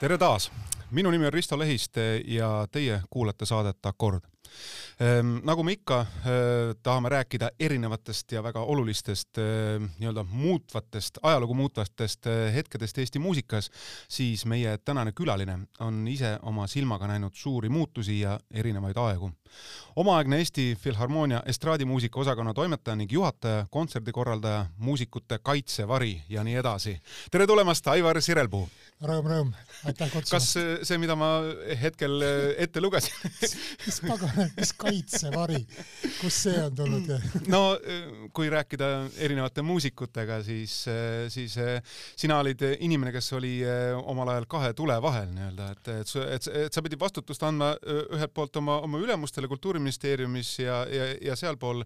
tere taas, minu nimi on Risto Lehiste ja teie kuulate saadet Akord. Ehm, nagu me ikka eh, tahame rääkida erinevatest ja väga olulistest eh, nii-öelda muutvatest, ajalugu muutvatest eh, hetkedest Eesti muusikas, siis meie tänane külaline on ise oma silmaga näinud suuri muutusi ja erinevaid aegu. omaaegne Eesti Filharmoonia estraadimuusika osakonna toimetaja ning juhataja, kontserdikorraldaja, muusikute kaitsevari ja nii edasi. tere tulemast, Aivar Sirelpuu! rõõm, rõõm, aitäh kutsumast. kas see, mida ma hetkel ette lugesin mis pagan, mis kaitsevari, kust see on tulnud? no kui rääkida erinevate muusikutega, siis, siis sina olid inimene, kes oli omal ajal kahe tule vahel nii-öelda, et, et, et, et sa pidid vastutust andma ühelt poolt oma, oma ülemustele Kultuuriministeeriumis ja, ja, ja sealpool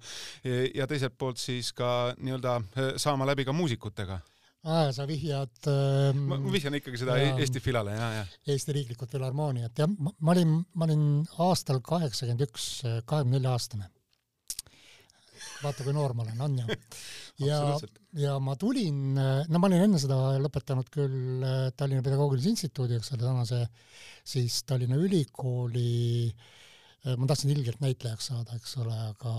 ja teiselt poolt siis ka nii-öelda saama läbi ka muusikutega aa, sa vihjad ähm, ma vihjan ikkagi seda ja, Eesti Filale, ja, ja. Eesti Riiklikult Filharmooniat, jah, ma olin, ma olin aastal kaheksakümmend üks, kahekümne nelja aastane. vaata, kui noor ma olen, on ju. ja, ja ma tulin, no ma olin enne seda lõpetanud küll Tallinna Pedagoogilise Instituudi, eks ole, tänase siis Tallinna Ülikooli äh, Äh, ma tahtsin ilgelt näitlejaks saada, eks ole, aga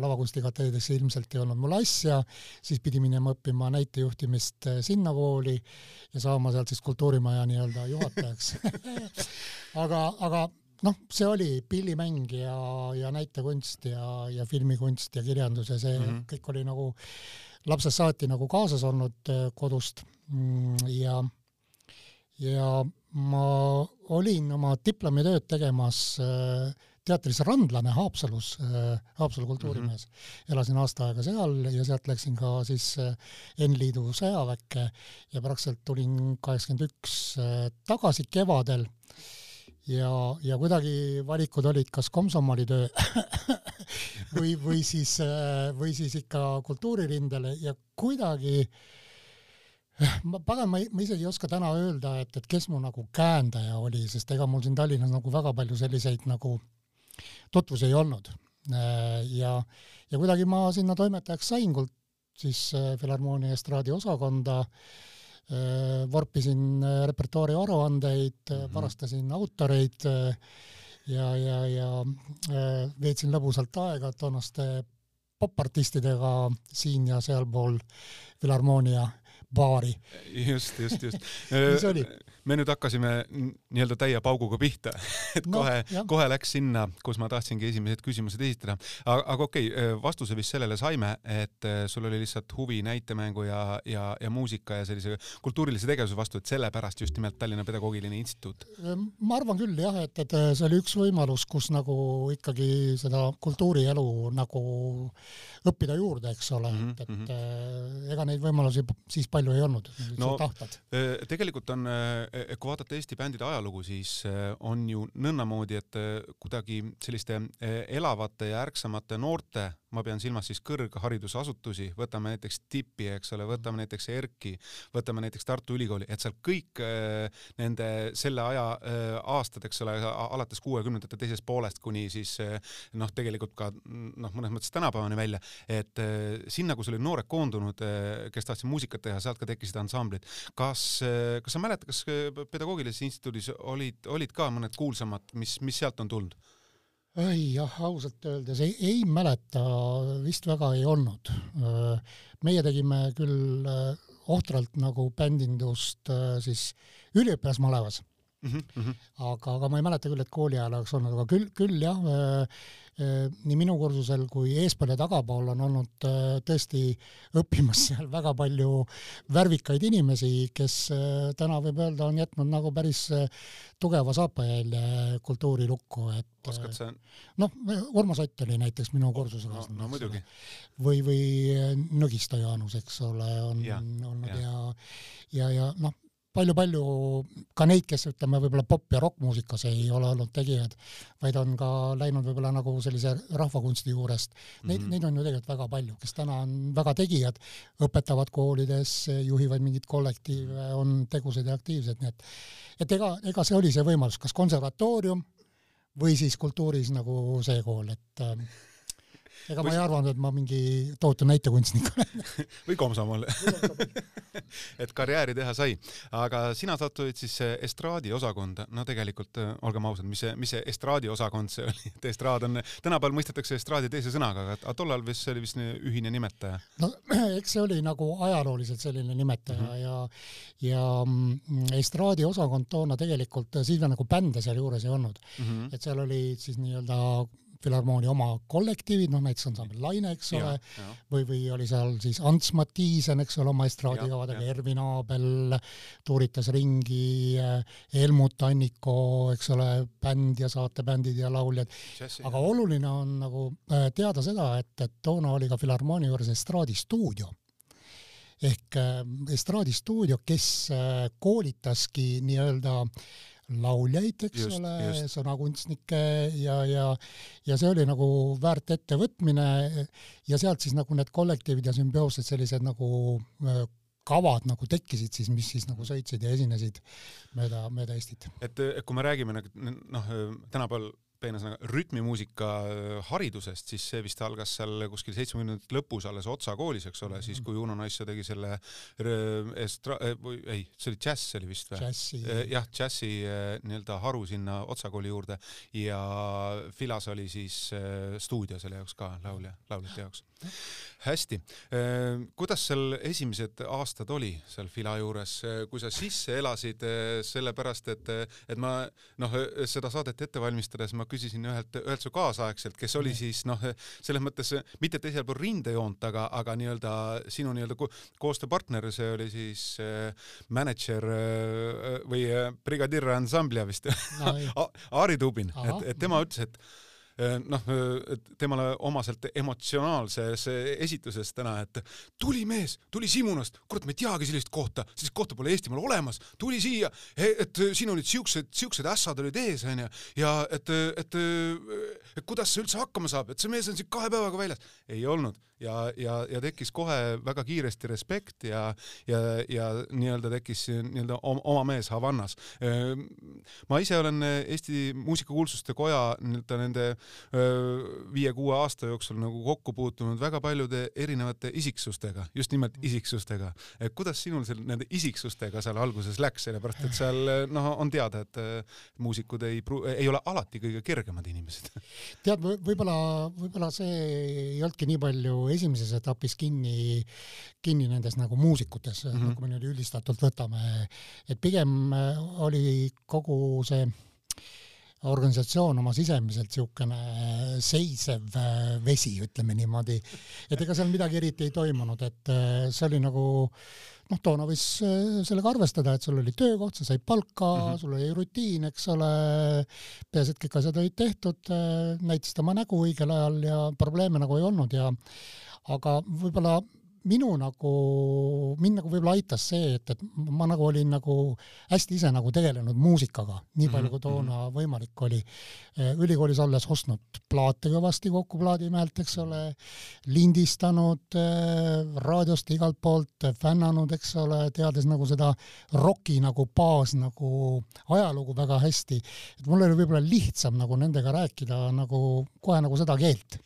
lavakunstikateedrisse ilmselt ei olnud mul asja, siis pidi minema õppima näitejuhtimist äh, sinna kooli ja saama sealt siis kultuurimaja nii-öelda juhatajaks. Aga, aga noh, see oli pillimäng ja, ja näitekunst ja, ja filmikunst ja kirjandus ja see mm -hmm. kõik oli nagu lapsest saati nagu kaasas olnud äh, kodust. Mm, ja, ja ma olin oma diplomitööd tegemas äh, teatris Randlane Haapsalus, äh, Haapsalu kultuurimees mm. -hmm. elasin aasta aega seal ja sealt läksin ka siis äh, N-liidu sõjaväkke ja praktiliselt tulin kaheksakümmend üks äh, tagasi kevadel ja, ja kuidagi valikud olid kas komsomolitöö või, või siis, või siis ikka kultuuririndele ja kuidagi ma pagan, ma, ma isegi ei oska täna öelda, et, et kes mu nagu käendaja oli, sest ega mul siin Tallinnas nagu väga palju selliseid nagu tutvusi ei olnud. Äh, ja, ja kuidagi ma sinna toimetajaks sain, siis äh, Filharmoonia estraadiosakonda, äh, vorpisin repertuaari aruandeid mm, -hmm. varastasin autoreid ja, ja, ja veetsin lõbusalt aega toonaste popartistidega siin ja sealpool Filharmoonia baari. just, just, just mis oli? Me nüüd hakkasime nii-öelda täie pauguga pihta, et no, kohe, kohe läks sinna, kus ma tahtsingi esimesed küsimused esitada. aga, aga okei okay,, vastuse vist sellele saime, et äh, sul oli lihtsalt huvi näitemängu ja, ja, ja muusika ja sellise kultuurilise tegevuse vastu, et sellepärast just nimelt Tallinna Pedagoogiline Instituut? ma arvan küll jah, et, et see oli üks võimalus, kus nagu ikkagi seda kultuurielu nagu õppida juurde, eks ole mm, -hmm. et, et mm -hmm. ega neid võimalusi siis palju ei olnud, no, tahtad. Äh, tegelikult on kui vaadata Eesti bändide ajalugu, siis eh, on ju nõnnamoodi, et eh, kuidagi selliste elavate ja ärksamate noorte, ma pean silmas siis kõrgharidusasutusi, võtame näiteks TIP-i, eks ole, võtame näiteks ERK-i, võtame näiteks Tartu Ülikooli, et seal kõik nende selle aja aastad, eks ole, alates kuuekümnendate teisest poolest kuni siis noh, tegelikult ka noh, mõnes mõttes tänapäevani välja, et sinna, kus olid noored koondunud, kes tahtsid muusikat teha, sealt ka tekkisid ansamblid. kas, kas sa mäletad, kas pedagoogilises instituudis olid, olid ka mõned kuulsamad, mis, mis sealt on tulnud? ei jah, ausalt öeldes ei, ei mäleta, vist väga ei olnud. meie tegime küll ohtralt nagu bändindust siis üliõpilasmalevas mm. -hmm. aga, aga ma ei mäleta küll, et kooli ajal oleks olnud, aga küll, küll jah, nii minu kursusel kui eespool ja tagapool on olnud tõesti õppimas seal väga palju värvikaid inimesi, kes täna võib öelda, on jätnud nagu päris tugeva saapajälje kultuurilukku, et oskad sa? noh, Urmas Ott oli näiteks minu kursusekaaslane no, no muidugi. või, või Nõgisto Jaanus, eks ole, on ja, olnud ja, ja, ja, ja noh, palju-palju ka neid, kes ütleme, võib-olla pop- ja rokkmuusikas ei ole olnud tegijad, vaid on ka läinud võib-olla nagu sellise rahvakunsti juurest. Neid mm, -hmm. neid on ju tegelikult väga palju, kes täna on väga tegijad, õpetavad koolides, juhivad mingeid kollektiive, on tegusad ja aktiivsed, nii et et ega, ega see oli see võimalus, kas konservatoorium või siis kultuuris nagu see kool, et ega ma ei arvanud, et ma mingi tohutu näitekunstnik olen või komsomol et karjääri teha sai. aga sina sattusid siis estraadiosakonda, no tegelikult olgem ausad, mis see, mis see estraadiosakond see oli, et estraad on, tänapäeval mõistetakse estraadi teise sõnaga, aga tollal vist see oli vist ühine nimetaja. no eks see oli nagu ajalooliselt selline nimetaja mm -hmm. ja, ja mm, estraadiosakond toona tegelikult, siis veel nagu bände sealjuures ei olnud mm. -hmm. et seal oli siis nii-öelda Filharmoonia oma kollektiivid, noh näiteks ansambel Laine, eks ole, või, või oli seal siis Ants Matiisen, eks ole, oma estraadikavadega, Ervin Aabel tuuritas ringi, Helmut Anniko, eks ole, bänd ja saatebändid ja lauljad. aga oluline on nagu äh, teada seda, et, et toona oli ka Filharmoonia juures estraadistuudio ehk äh, estraadistuudio, kes äh, koolitaski nii-öelda äh, lauljaid, eks just, ole, sõnakunstnikke ja, ja ja see oli nagu väärt ettevõtmine ja sealt siis nagu need kollektiivid ja sümbioossed sellised nagu äh, kavad nagu tekkisid siis, mis siis nagu sõitsid ja esinesid mööda, mööda Eestit. et kui me räägime nagu noh, tänapäeval peene sõnaga rütmimuusika äh, haridusest, siis see vist algas seal kuskil seitsmekümnendate lõpus alles Otsa koolis, eks ole, siis kui Uno Naissoo tegi selle estra-, äh, ei, see oli džäss oli vist või? Äh, jah, džässi nii-öelda haru sinna Otsa kooli juurde. Ja Filas oli siis stuudio selle jaoks ka laulja, lauljate jaoks hästi, ehm, kuidas seal esimesed aastad oli seal Fila juures, kui sa sisse elasid, eh, sellepärast et, et ma noh, seda saadet ette valmistades ma küsisin ühelt, ühelt su kaasaegselt, kes oli siis noh, selles mõttes mitte teisel pool rindejoont, aga, aga nii-öelda sinu nii-öelda koostööpartner, see oli siis mänedžer või brigadir ansamblia vist no, Aari Tubin, et, et tema ütles, et noh, äh, temale omaselt emotsionaalses esituses täna, et tuli mees, tuli Simunast, kurat, ma ei teagi sellist kohta, sellist kohta pole Eestimaal olemas, tuli siia, et siin olid siuksed, siuksed ässad olid ees, onju, ja et, et, et kuidas see üldse hakkama saab, et see mees on siin kahe päevaga väljas. ei olnud ja, ja, ja tekkis kohe väga kiiresti respekt ja, ja, ja nii-öelda tekkis nii-öelda oma mees Havannas. ma ise olen Eesti Muusikakuulsuste Koja nii-öelda nende viie-kuue aasta jooksul nagu kokku puutunud väga paljude erinevate isiksustega, just nimelt isiksustega. kuidas sinul seal nende isiksustega seal alguses läks, sellepärast et seal noh, on teada, et muusikud ei pru-, ei ole alati kõige kergemad inimesed. tead, võib-olla, võib-olla see ei olnudki nii palju esimeses etapis kinni, kinni nendes nagu muusikutes mm, -hmm. nagu me nüüd üldistatult võtame, et pigem äh, oli kogu see organisatsioon oma sisemiselt niisugune seisev äh, vesi, ütleme niimoodi. et ega seal midagi eriti ei toimunud, et äh, see oli nagu noh, toona võis sellega arvestada, et sul oli töökoht, sa said palka mm, -hmm. sul oli rutiin, eks ole, peaasi, et kõik asjad olid tehtud, näitasid oma nägu õigel ajal ja probleeme nagu ei olnud ja aga võib-olla minu nagu, mind nagu võib-olla aitas see, et, et ma nagu olin nagu hästi ise nagu tegelenud muusikaga, nii palju kui toona mhm, mhm. võimalik oli. ülikoolis olles ostnud plaate kõvasti kokku plaadimehelt, eks ole, lindistanud raadiost igalt poolt, fännanud, eks ole, teades nagu seda roki nagu baas nagu ajalugu väga hästi. et mul oli võib-olla lihtsam nagu nendega rääkida nagu kohe nagu seda keelt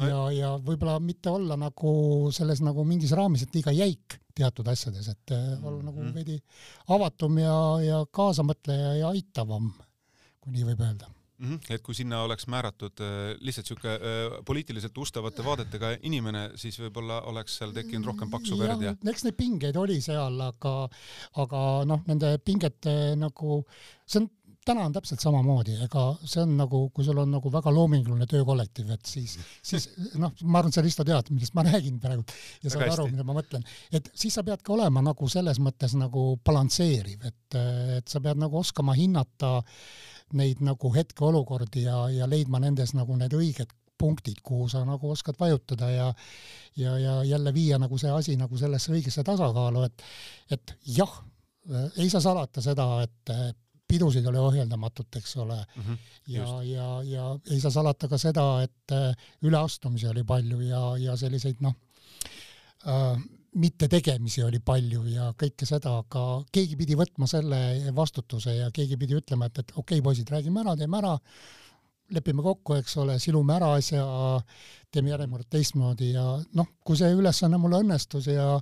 no. ja, ja võib-olla mitte olla nagu selles nagu mingis raamis, et liiga jäik teatud asjades, et mm -hmm. olla nagu mhm. veidi avatum ja, ja kaasamõtleja ja aitavam, kui nii võib öelda mm. -hmm. et kui sinna oleks määratud äh, lihtsalt sihuke äh, poliitiliselt ustavate vaadetega inimene, siis võib-olla oleks seal tekkinud rohkem paksu verd ja, ja...? eks neid pingeid oli seal, aga, aga noh, nende pingete nagu, see on täna on täpselt samamoodi, ega see on nagu, kui sul on nagu väga loominguline töökollektiiv, et siis, siis noh, ma arvan, et sa Risto tead, millest ma räägin praegu ja saad aru, mida ma mõtlen, et siis sa pead ka olema nagu selles mõttes nagu balansseeriv, et, et sa pead nagu oskama hinnata neid nagu hetkeolukordi ja, ja leidma nendes nagu need õiged punktid, kuhu sa nagu oskad vajutada ja ja, ja jälle viia nagu see asi nagu sellesse õigesse tasakaalu, et et jah, ei saa salata seda, et pidusid oli ohjeldamatult, eks ole mm. -hmm, ja, ja, ja ei saa salata ka seda, et äh, üleastumisi oli palju ja, ja selliseid noh äh,, mittetegemisi oli palju ja kõike seda, aga keegi pidi võtma selle vastutuse ja keegi pidi ütlema, et, et okei okay,, poisid, räägime ära, teeme ära, lepime kokku, eks ole, silume ära asja, teeme järjekord teistmoodi ja noh, kui see ülesanne mulle õnnestus ja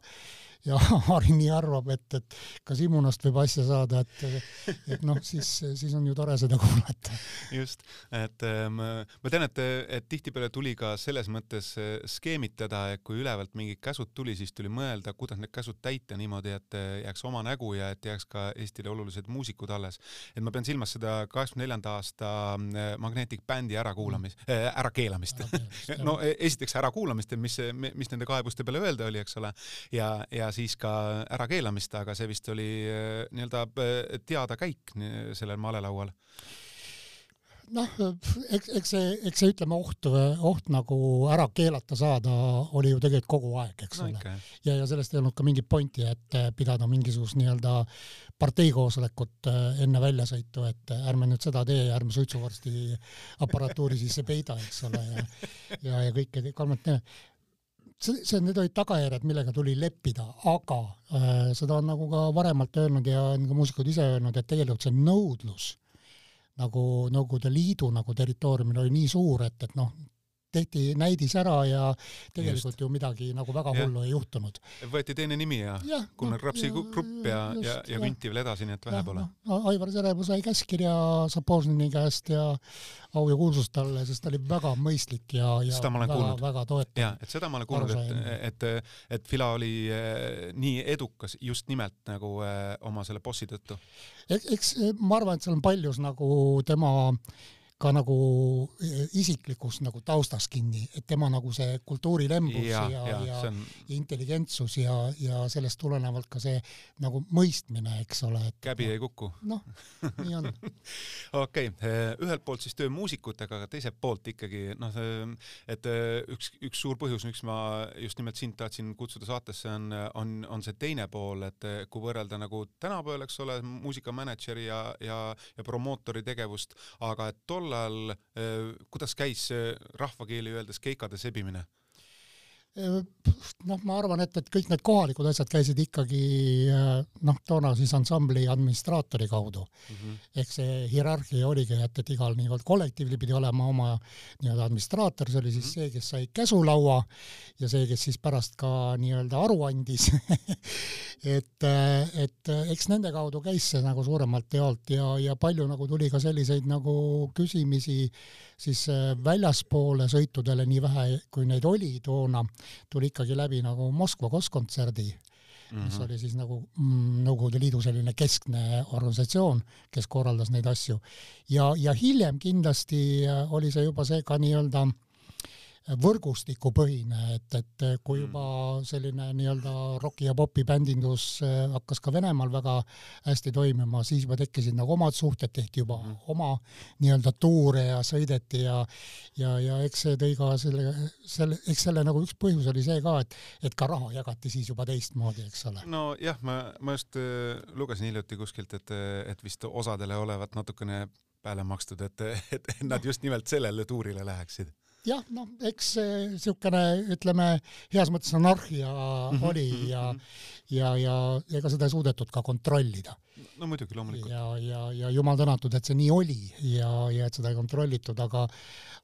ja Harri nii arvab, et, et ka Simunast võib asja saada, et, et noh, siis, siis on ju tore seda kuulata. just, et ma, ähm, ma tean, et, et tihtipeale tuli ka selles mõttes äh, skeemitada, et kui ülevalt mingid käsud tuli, siis tuli mõelda, kuidas need käsud täita niimoodi, et äh, jääks oma nägu ja et jääks ka Eestile olulised muusikud alles. et ma pean silmas seda kaheksakümne neljanda aasta äh, Magnetic bändi ärakuulamist äh,, ärakeelamist no e-, esiteks ärakuulamist, mis, mis nende kaebuste peale öelda oli, eks ole, ja, ja siis ka ärakeelamist, aga see vist oli äh, nii-öelda äh, teada käik sellel malelaual noh, eks, eks see, eks see ütleme oht, oht nagu ära keelata saada oli ju tegelikult kogu aeg, eks no, ole. ja, ja sellest ei olnud ka mingit pointi, et pidada mingisugust nii-öelda parteikoosolekut enne väljasõitu, et ärme nüüd seda tee, ärme suitsuvorsti aparatuuri sisse peida, eks ole, ja ja, ja kõike kolmandat see, need olid tagajärjed, millega tuli leppida, aga äh, seda on nagu ka varemalt öelnud ja on ka muusikud ise öelnud, et tegelikult see nõudlus nagu Nõukogude Liidu nagu territooriumil oli nii suur, et, et noh, tehti näidis ära ja tegelikult just. ju midagi nagu väga hullu ei juhtunud. võeti teine nimi ja, ja Gunnar Rapsi no, grupp ja, ja, ja, ja vinti veel edasi, nii et vähe pole no,. Aivar Sõrepuu sai käskkirja Sapožnini käest ja au ja kuulsust talle, sest ta oli väga mõistlik ja, ja seda ma olen väga, kuulnud. väga toetav. ja, et seda ma olen kuulnud, et, et, et Fila oli eh, nii edukas just nimelt nagu eh, oma selle bossi tõttu. eks ma arvan, et seal on paljus nagu tema äh, ka nagu e, isiklikus nagu taustas kinni, et tema nagu see kultuurilembus ja, ja, ja, ja on... intelligentsus ja, ja sellest tulenevalt ka see nagu mõistmine, eks ole. käbi no, ei kuku. noh, nii on. okei okay., ühelt poolt siis töö muusikutega, aga teiselt poolt ikkagi noh, et üks, üks suur põhjus, miks ma just nimelt sind tahtsin kutsuda saatesse, on, on, on see teine pool, et kui võrrelda nagu tänapäeval, eks ole, muusikamänedžeri ja, ja, ja promootori tegevust, aga et tol tol ajal, eh, kuidas käis rahvakeeli öeldes keikade sebimine? Noh, ma arvan, et, et kõik need kohalikud asjad käisid ikkagi noh, toona siis ansambli administraatori kaudu mm. -hmm. ehk see hierarhia oligi, et, et igal nii-öelda kollektiivil pidi olema oma nii-öelda administraator, see oli siis mm -hmm. see, kes sai käsulaua ja see, kes siis pärast ka nii-öelda aru andis et, et eks nende kaudu käis see nagu suuremalt jaolt ja, ja palju nagu tuli ka selliseid nagu küsimisi siis väljaspoole sõitudele, nii vähe kui neid oli toona tuli ikkagi läbi nagu Moskva kosskontserdi mm, -hmm. mis oli siis nagu mm, Nõukogude Liidu selline keskne organisatsioon, kes korraldas neid asju. ja, ja hiljem kindlasti oli see juba see ka nii-öelda äh, võrgustikupõhine, et, et kui mm. juba selline nii-öelda roki ja popi bändindus äh, hakkas ka Venemaal väga hästi toimima, siis juba tekkisid nagu omad suhted, tehti juba mm. oma nii-öelda tuure ja sõideti ja ja, ja eks see tõi ka selle, selle, eks selle nagu üks põhjus oli see ka, et, et ka raha jagati siis juba teistmoodi, eks ole. nojah, ma, ma just äh, lugesin hiljuti kuskilt, et, et vist osadele olevat natukene peale makstud, et, et nad just nimelt sellele tuurile läheksid jah, noh, eks niisugune ütleme heas mõttes anarhia mm -hmm, oli mhm, ja mm -hmm. ja, ja ega seda ei suudetud ka kontrollida. no muidugi, loomulikult. ja, ja, ja jumal tänatud, et see nii oli ja, ja et seda ei kontrollitud, aga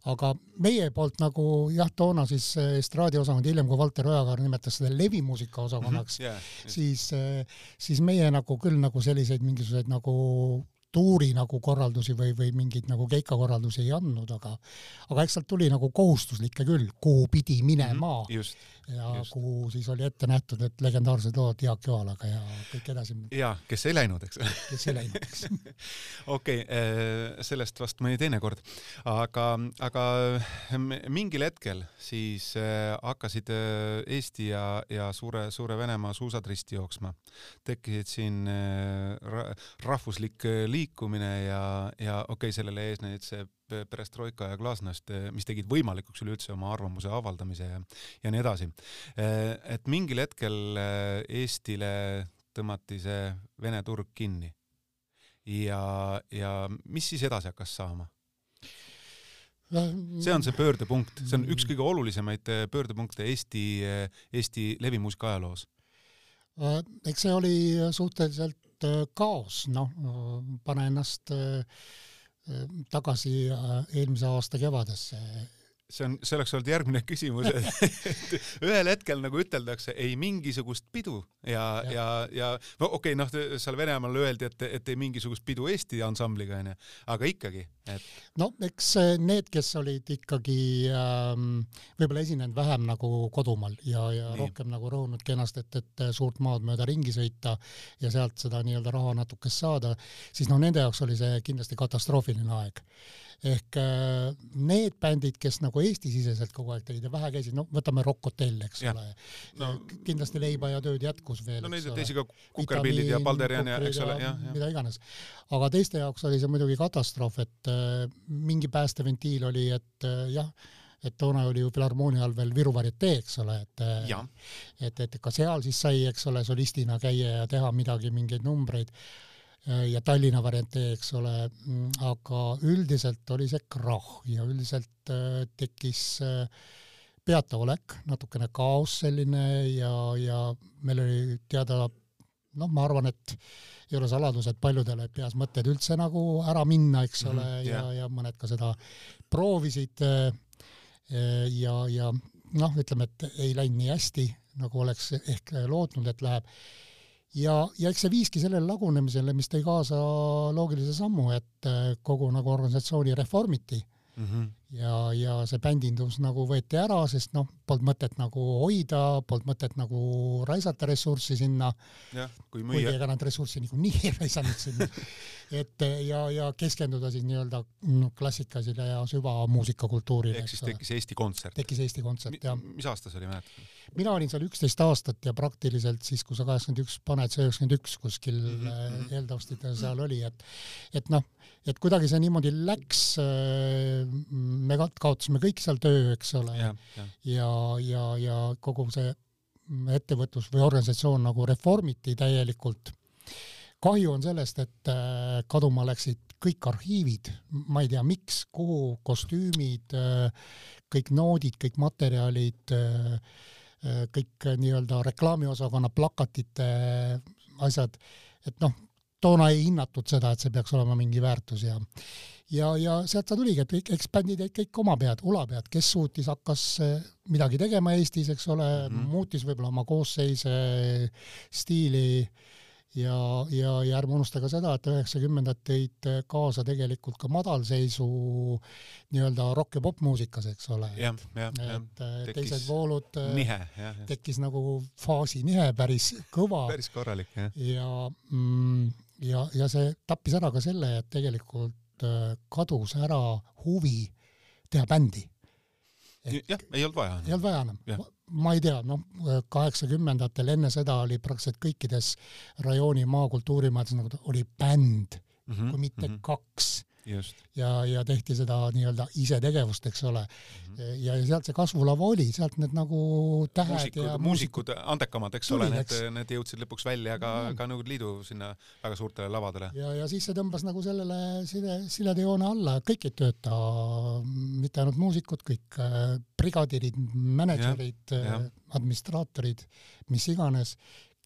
aga meie poolt nagu jah, toona siis estraadiosakond, hiljem kui Valter Ojakaar nimetas seda levimuusika osakonnaks mm, -hmm, yeah, yeah. siis, siis meie nagu küll nagu selliseid mingisuguseid nagu tuuri nagu korraldusi või, või mingeid nagu keikakorraldusi ei andnud, aga aga eks sealt tuli nagu kohustuslikke küll, kuhu pidi minema mm. -hmm, ja just. kuhu siis oli ette nähtud, et legendaarsed lood Jaak Joalaga ja kõik edasi. ja kes ei läinud, eks kes ei läinud, eks okei okay,, eh, sellest vast mõni teine kord, aga, aga mingil hetkel siis eh, hakkasid eh, Eesti ja, ja suure, suure Venemaa suusad risti jooksma. tekkisid siin rahvuslik liikumine ja, ja okei okay,, sellele eesnesid see perestroika ja glasnost, mis tegid võimalikuks üleüldse oma arvamuse avaldamise ja, ja nii edasi. et mingil hetkel eh, Eestile tõmmati see Vene turg kinni. ja, ja mis siis edasi hakkas saama? see on see pöördepunkt, see on üks kõige olulisemaid eh, pöördepunkte Eesti, eh, Eesti levimuusika ajaloos. eks see oli suhteliselt kaos, noh, pane ennast äh, tagasi eelmise aasta kevadesse see on, see oleks olnud järgmine küsimus, et ühel hetkel nagu üteldakse ei mingisugust pidu ja, ja, ja, ja no okei okay,, noh, seal Venemaal öeldi, et, et ei mingisugust pidu Eesti ansambliga onju, aga ikkagi, et. no eks need, kes olid ikkagi ähm, võib-olla esinenud vähem nagu kodumaal ja, ja Nii. rohkem nagu rõhunud kenasti, et, et suurt maad mööda ringi sõita ja sealt seda nii-öelda raha natukest saada, siis noh, nende jaoks oli see kindlasti katastroofiline aeg ehk äh, need bändid, kes nagu Eesti-siseselt kogu aeg tegid ja vähe käisid, no võtame Rock Hotel, eks ja. ole no,. kindlasti leiba ja tööd jätkus veel. no neid teisi ka Kukerpillid ja Balderian ja eks ole, jah, mida iganes. aga teiste jaoks oli see muidugi katastroof, et äh, mingi päästeventiil oli, et äh, jah et toona oli ju Filharmoonia all veel Viru varietee, eks ole, et ja. et, et ka seal siis sai, eks ole, solistina käia ja teha midagi, mingeid numbreid Äh, ja Tallinna variant, eks ole, mm, aga üldiselt oli see krahh ja üldiselt äh, tekkis äh, peataolek, natukene kaos selline ja, ja meil oli teada, noh, ma arvan, et ei ole saladus, et paljudel peas mõtted üldse nagu ära minna, eks ole mm, -hmm, ja, ja mõned ka seda proovisid ja, ja noh, ütleme, et ei läinud nii hästi, nagu oleks ehk lootnud, et läheb ja, ja eks see viiski sellele lagunemisele, mis tõi kaasa loogilise sammu, et äh, kogu nagu organisatsiooni reformiti mm. -hmm. Ja, ja see bändindus nagu võeti ära, sest noh, polnud mõtet nagu hoida, polnud mõtet nagu raisata ressurssi sinna. kuigi ega nad ressurssi niikuinii ei raisanud sinna et ja, ja keskenduda siis nii-öelda no, klassikalisele ja süvamuusikakultuurile. ehk siis tekkis Eesti Kontsert. tekkis Eesti Kontsert, jah. mis aasta see oli, mäletad? mina olin seal üksteist aastat ja praktiliselt siis, kui sa kaheksakümmend üks paned, see üheksakümmend üks kuskil mm -hmm. eeltaustidel seal oli, et et noh, et kuidagi see niimoodi läks, äh, me kaotasime kõik seal töö, eks ole, ja, ja, ja, ja, ja kogu see ettevõtlus või organisatsioon nagu reformiti täielikult. kahju on sellest, et äh, kaduma läksid kõik arhiivid, ma ei tea, miks, kuhu, kostüümid, äh, kõik noodid, kõik materjalid, kõik nii-öelda reklaamiosakonna plakatite asjad, et noh, toona ei hinnatud seda, et see peaks olema mingi väärtus ja ja, ja sealt ta tuligi, et eks bändid jäid kõik oma pead, ulapead, kes suutis, hakkas eh, midagi tegema Eestis, eks ole mm, -hmm. muutis võib-olla oma koosseise, stiili ja, ja, ja ärme unusta ka seda, et üheksakümnendad tõid kaasa tegelikult ka madalseisu nii-öelda rock- ja popmuusikas, eks ole. et eh, teised voolud eh, tekkis nagu faasinihe päris kõva. päris korralik, jah. ja mm, ja, ja see tappis ära ka selle, et tegelikult äh, kadus ära huvi teha bändi. jah, ei olnud vaja. ei olnud vaja enam. ma ei tea, noh, kaheksakümnendatel enne seda oli praktiliselt kõikides rajooni maakultuurimajades nagu oli bänd mm, -hmm, kui mitte mm -hmm. kaks ja, ja tehti seda nii-öelda isetegevust, eks ole mm. -hmm. ja, ja sealt see kasvulava oli, sealt need nagu tähed muusikud, ja muusikud, andekamad, eks ole, need, need jõudsid lõpuks välja ka mm, -hmm. ka Nõukogude Liidu sinna väga suurtele lavadele. ja, ja siis see tõmbas nagu sellele sile, siledajoone alla, kõik ei tööta, mitte ainult muusikud, kõik äh, brigadirid, mänedžerid, äh, administraatorid, mis iganes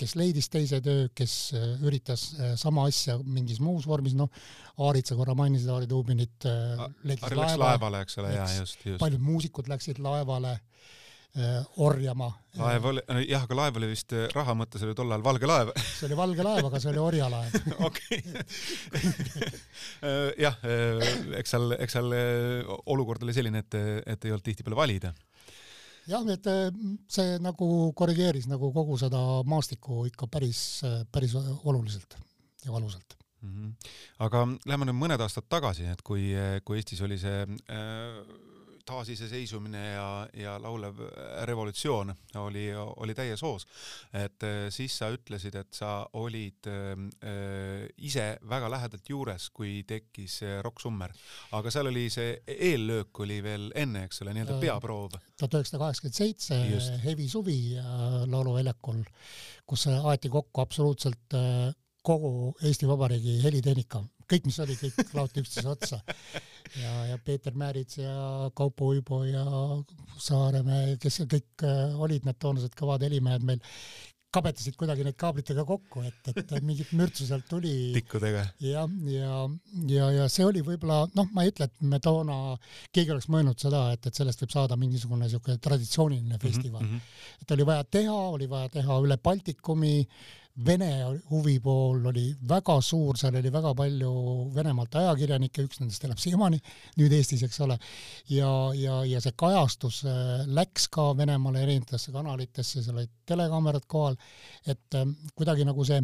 kes leidis teise töö, kes äh, üritas äh, sama asja mingis muus vormis, noh, Aarit sa korra mainisid, Aari Tuubinit äh, läks laeva, laevale, eks ole, jaa, just, just. paljud muusikud läksid laevale orjama. laev oli, jah, aga laev oli vist raha mõttes oli tol ajal valge laev. see oli valge laev, aga see oli orjalaev. okei. jah, eks seal, eks seal olukord oli selline, et, et ei olnud tihtipeale valida jah, et äh, see nagu korrigeeris nagu kogu seda maastikku ikka päris, päris oluliselt ja valusalt mm. -hmm. aga lähme nüüd mõned aastad tagasi, et kui, kui Eestis oli see äh, taasiseseisvumine ja, ja laulev revolutsioon oli, oli täies hoos. et äh, siis sa ütlesid, et sa olid äh, ise väga lähedalt juures, kui tekkis äh, Rock Summer, aga seal oli see eellöök oli veel enne, eks ole, nii-öelda peaproov. tuhat üheksasada kaheksakümmend seitse Hevi suvi Lauluväljakul, kus aeti kokku absoluutselt kogu Eesti Vabariigi helitehnika, kõik, mis oli, kõik laoti üksteise otsa. ja, ja Peeter Määrits ja Kaupo Uibo ja Saaremäe, kes kõik äh, olid need toonased kõvad helimehed meil, kabetasid kuidagi neid kaablitega kokku, et, et mingit mürtsu sealt tuli. tikkudega. ja, ja, ja, ja see oli võib-olla, noh, ma ei ütle, et me toona, keegi oleks mõelnud seda, et, et sellest võib saada mingisugune niisugune traditsiooniline festival mm. -hmm. et oli vaja teha, oli vaja teha üle Baltikumi, Vene huvipool oli väga suur, seal oli väga palju Venemaalt ajakirjanikke, üks nendest elab siiamaani nüüd Eestis, eks ole. ja, ja, ja see kajastus äh, läks ka Venemaale erinevatesse kanalitesse, seal olid telekaamerad kohal, et äh, kuidagi nagu see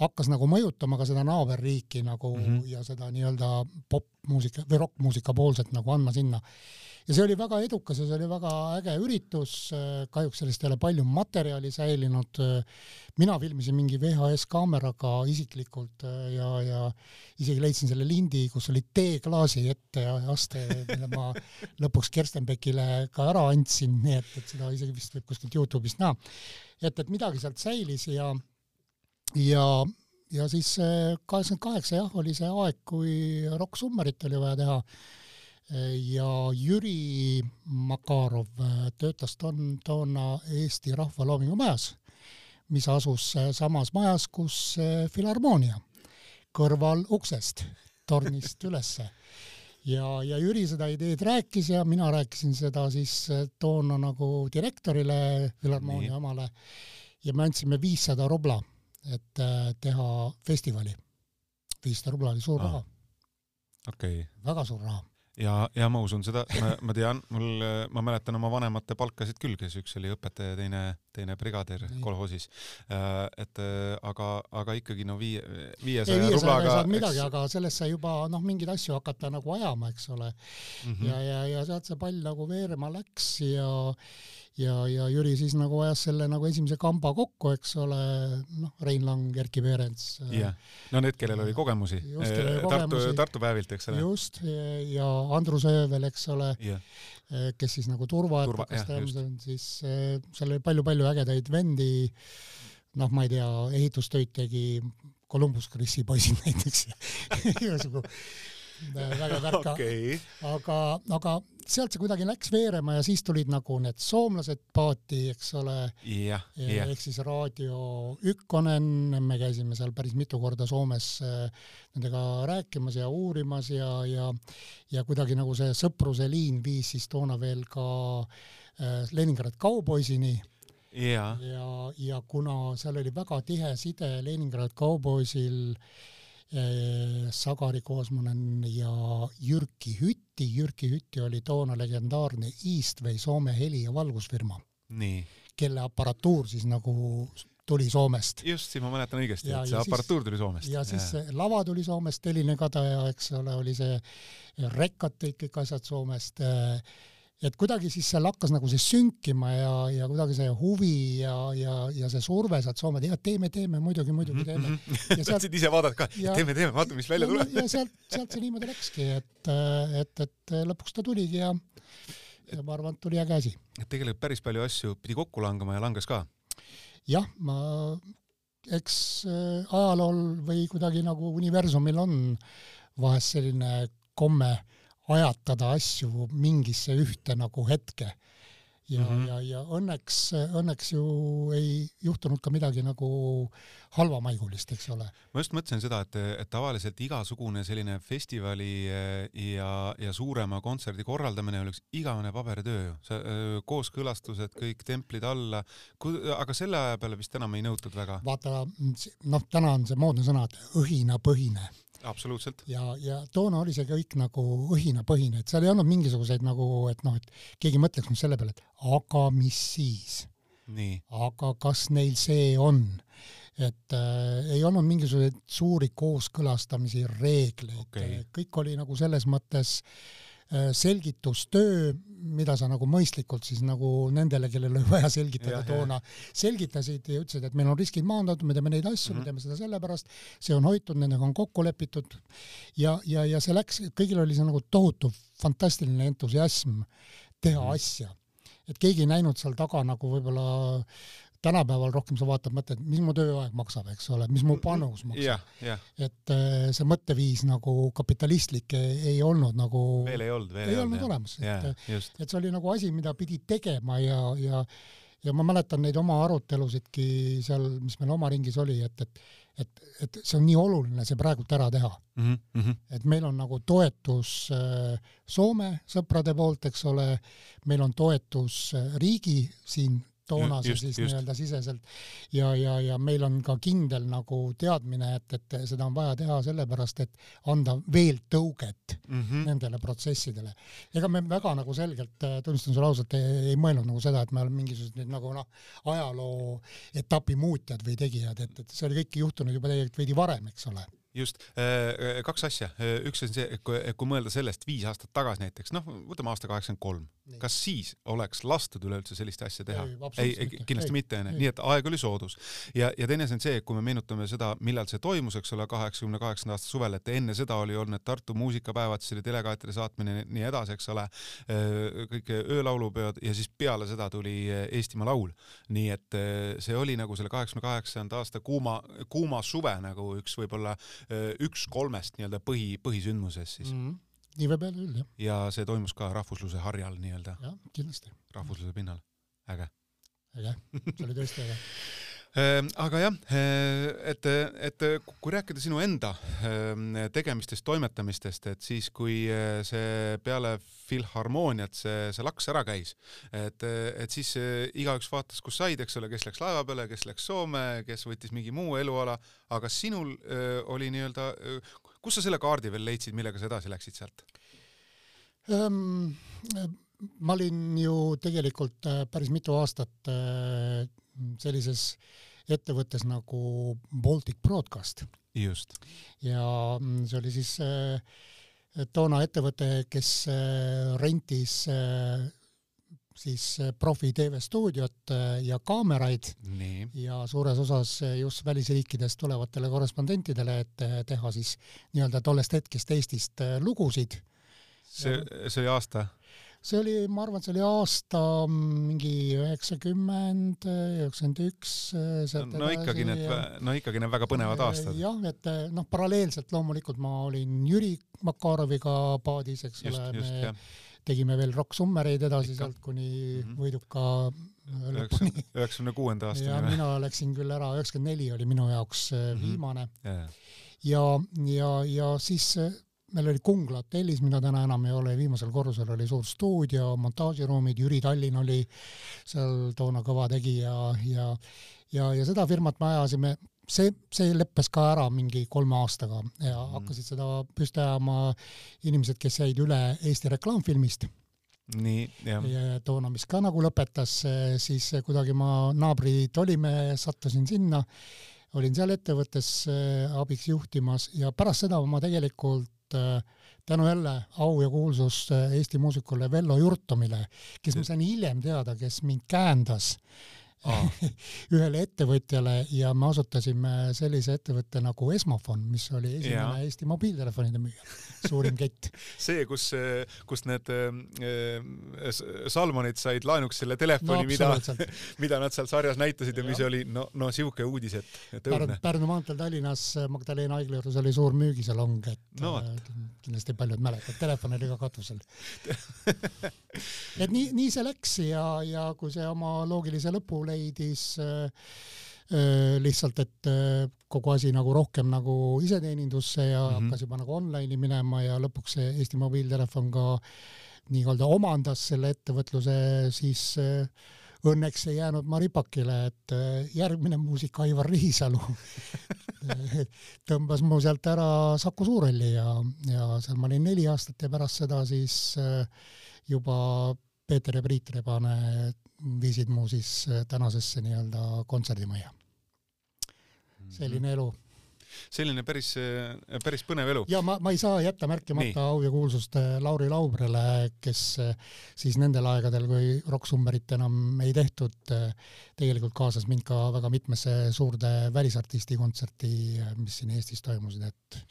hakkas nagu mõjutama ka seda naaberriiki nagu mm -hmm. ja seda nii-öelda popmuusika või rokkmuusika poolset nagu andma sinna ja see oli väga edukas ja see oli väga äge üritus, kahjuks sellest ei ole palju materjali säilinud, mina filmisin mingi VHS kaameraga isiklikult ja, ja isegi leidsin selle lindi, kus oli teeklaasi ette ja aste, mille ma lõpuks Kerstenbeckile ka ära andsin, nii et, et seda isegi vist võib kuskilt Youtube'ist näha. et, et midagi sealt säilis ja, ja ja siis kaheksakümmend kaheksa jah, oli see aeg, kui Rock Summerit oli vaja teha ja Jüri Makarov äh, töötas ton, toona Eesti Rahva Loomingu Majas, mis asus äh, samas majas, kus äh, Filharmoonia, kõrval uksest, tornist ülesse. ja, ja Jüri seda ideed rääkis ja mina rääkisin seda siis toona nagu direktorile, Filharmoonia omale, ja me andsime viissada rubla, et teha festivali. viissada rubla oli suur ah. raha. okei okay.. väga suur raha ja, ja ma usun seda, ma tean, mul, ma mäletan oma vanemate palkasid küll, kes üks oli õpetaja, teine, teine brigadir kolhoosis. Äh, et äh, aga, aga ikkagi no viie, viiesaja rublaga. midagi, aga sellest sai juba noh, mingeid asju hakata nagu ajama, eks ole mm. -hmm. ja, ja, ja sealt see pall nagu veerema läks ja ja, ja Jüri siis nagu ajas selle nagu esimese kamba kokku, eks ole, noh, Rein Lang, Erkki Peerents. jah, no need, kellel oli kogemusi. Tartu, Tartu päevilt, eks ole. just, ja Andrus Öövel, eks ole yeah., kes siis nagu turvaettevõttes Turva, siis seal oli palju-palju ägedaid vendi, noh, ma ei tea, ehitustöid tegi Columbus Chrisi poisid näiteks. Igasugu väga värka okay., aga, aga sealt see kuidagi läks veerema ja siis tulid nagu need soomlased paati, eks ole ehk siis Raadio Ykkonen, me käisime seal päris mitu korda Soomes äh, nendega rääkimas ja uurimas ja, ja ja kuidagi nagu see sõpruse liin viis siis toona veel ka äh, Leningrad kauboisini yeah. ja, ja kuna seal oli väga tihe side Leningrad kauboisil äh, Sagari Koosmanen ja Jyrki Hütti. Jyrki Hütti oli toona legendaarne Eastway Soome heli- ja valgusfirma. kelle aparatuur siis nagu tuli Soomest. just, siis ma mäletan õigesti, et see aparatuur tuli Soomest. ja siis ja. lava tuli Soomest, Teline Kadaja, eks ole, oli see, rekkad tõid kõik asjad Soomest äh, et kuidagi siis seal hakkas nagu see sünkima ja, ja kuidagi see huvi ja, ja, ja see surve sealt Soome, et teeme, teeme, muidugi, muidugi teeme. ja sealt tahtsid ise vaadata ka, teeme, teeme, vaatame, mis välja tuleb. ja sealt, sealt see niimoodi läkski, et, et, et lõpuks ta tuligi ja, ja ma arvan, et tuli äge asi. et tegelikult päris palju asju pidi kokku langema ja langes ka? jah, ma, eks äh, ajalool või kuidagi nagu universumil on vahest selline komme ajatada asju mingisse ühte nagu hetke. ja mm, -hmm. ja, ja õnneks, õnneks ju ei juhtunud ka midagi nagu halvamaigulist, eks ole. ma just mõtlesin seda, et, et tavaliselt igasugune selline festivali eh, ja, ja suurema kontserdi korraldamine oleks igavene paberitöö ju, eh, kooskõlastused, kõik templid alla, aga selle aja peale vist enam ei nõutud väga. vaata, noh, täna on see moodne sõna, et õhinapõhine absoluutselt. ja, ja toona oli see kõik nagu õhinapõhine, et seal ei olnud mingisuguseid nagu, et noh, et keegi mõtleks nüüd selle peale, et aga mis siis? aga kas neil see on? et äh, ei olnud mingisuguseid suuri kooskõlastamisi, reegleid okay., kõik oli nagu selles mõttes äh, selgitustöö, mida sa nagu mõistlikult siis nagu nendele, kellel oli vaja selgitada ja, toona, selgitasid ja ütlesid, et meil on riskid maandatud, me teeme neid asju mm, -hmm. me mhm. teeme seda sellepärast, see on hoitud, nendega on kokku lepitud ja, ja, ja see läks, kõigil oli see nagu tohutu fantastiline entusiasm teha mm -hmm. asja. et keegi ei näinud seal taga nagu võib-olla tänapäeval rohkem sa vaatad, mõtled, mis mu tööaeg maksab, eks ole, mis mu panus maksab yeah,. Yeah. et äh, see mõtteviis nagu kapitalistlik ei, ei olnud nagu veel ei olnud, veel ei, ei olnud olemas, et, et see oli nagu asi, mida pidi tegema ja, ja ja ma mäletan neid oma arutelusidki seal, mis meil oma ringis oli, et, et et, et see on nii oluline see praegult ära teha mm. -hmm. et meil on nagu toetus äh, Soome sõprade poolt, eks ole, meil on toetus äh, riigi siin toonase just, siis nii-öelda siseselt ja, ja, ja meil on ka kindel nagu teadmine, et, et seda on vaja teha sellepärast, et anda veel tõuget mm -hmm. nendele protsessidele. ega me väga nagu selgelt, äh, tunnistan sulle ausalt, ei, ei mõelnud nagu seda, et me oleme mingisugused nüüd nagu noh, ajaloo etapi muutjad või tegijad, et, et see oli kõik juhtunud juba tegelikult veidi varem, eks ole just, äh, äh, kaks asja, äh, üks on see, et kui, mõelda sellest viis aastat tagasi näiteks, noh, võtame aasta kaheksakümmend kolm, kas siis oleks lastud üleüldse sellist asja teha? ei, ei, kindlasti mitte, onju, nii et aeg oli soodus. ja, ja teine asi on see, kui me meenutame seda, millal see toimus, eks ole, kaheksakümne kaheksanda aasta suvel, et enne seda oli olnud Tartu muusikapäevad, siis oli delegaatide saatmine nii edasi, eks ole, kõik öölaulupeod ja siis peale seda tuli Eestimaa Laul. nii et see oli nagu selle kaheksakümne kaheksanda aasta kuuma, kuuma suve nagu üks võib-olla üks kolmest nii-öelda põhi, põhisündmusest siis mm. -hmm. nii võib öelda küll, jah. ja see toimus ka rahvusluse harjal nii-öelda. jah, kindlasti. rahvusluse pinnal, äge. äge, see oli tõesti äge aga jah, eh, et, et kui rääkida sinu enda ehm, tegemistest, toimetamistest, et siis, kui eh, see peale filharmooniat see, see laks ära käis, et, et siis eh, igaüks vaatas, kus said, eks ole, kes läks laeva peale, kes läks Soome, kes võttis mingi muu eluala, aga sinul oli nii-öelda, kus sa selle kaardi veel leidsid, millega sa edasi läksid sealt um,? ma olin ju tegelikult päris mitu aastat sellises ettevõttes nagu Baltic Broadcast. just. ja mm, see oli siis äh, toona ettevõte, kes äh, rentis äh, siis profi TV-stuudiot ja kaameraid Nii. ja suures osas just välisriikidest tulevatele korrespondentidele, et teha siis nii-öelda tollest hetkest Eestist lugusid. see, see oli aasta? See oli, ma arvan, see oli aasta mingi üheksakümmend, üheksakümmend üks. no ikkagi need, no ikkagi need väga põnevad aastad. jah, et noh, paralleelselt loomulikult ma olin Jüri Makaroviga paadis, eks just, ole, me jah. tegime veel Rock Summereid edasi Ikka. sealt kuni mm -hmm. võiduka lõpuni. üheksakümne kuuenda aastani. ja mina läksin küll ära, üheksakümmend neli oli minu jaoks mm -hmm. viimane. ja, ja, ja siis meil oli Kungla hotellis, mida täna enam ei ole, viimasel korrusel oli suur stuudio, montaažiruumid, Jüri Tallinn oli seal toona kõva tegija ja ja, ja seda firmat me ajasime, see, see leppes ka ära mingi kolme aastaga ja mm. hakkasid seda püsti ajama inimesed, kes jäid üle Eesti reklaamfilmist nii, jah. ja toona, mis ka nagu lõpetas, siis kuidagi ma naabrid olime, sattusin sinna, olin seal ettevõttes abiks juhtimas ja pärast seda ma tegelikult tänu jälle au ja kuulsus äh, Eesti muusikule Vello Jurtomile, kes ma sain hiljem teada, kes mind käendas ühele ettevõtjale ja me asutasime sellise ettevõtte nagu Esmofon, mis oli esimene ja. Eesti mobiiltelefonide müüja, suurim kett. See, kus, kus need äh, Salmonid said laenuks selle telefoni no,, mida, mida nad seal sarjas näitasid ja, ja mis oli no, no sihuke uudis, et õudne. Pärnu maanteel Tallinnas Magdalena haigla juures oli suur müügisalong, et no, äh, kindlasti paljud mäletavad, telefon oli ka katusel. Et nii, nii see läks ja, ja kui see oma loogilise lõpu leidis äh, äh, lihtsalt, et äh, kogu asi nagu rohkem nagu iseteenindusse ja mm -hmm. hakkas juba nagu online'i minema ja lõpuks see Eesti mobiiltelefon ka nii-öelda omandas selle ettevõtluse, siis õnneks ei jäänud ma ripakile, et järgmine muusik Aivar Riisalu tõmbas mu sealt ära Saku Suurhalli ja, ja seal ma olin neli aastat ja pärast seda siis juba Peeter ja Priit Rebane viisid mu siis äh, tänasesse nii-öelda kontserdimajja. selline elu selline päris, äh, päris põnev elu. ja ma, ma ei saa jätta märkimata au ja kuulsust äh, Lauri Laubrele, kes siis nendel aegadel, kui Rock Summerit enam ei tehtud, tegelikult kaasas mind ka väga mitmesse suurde välisartisti kontserti, mis siin Eestis toimusid, et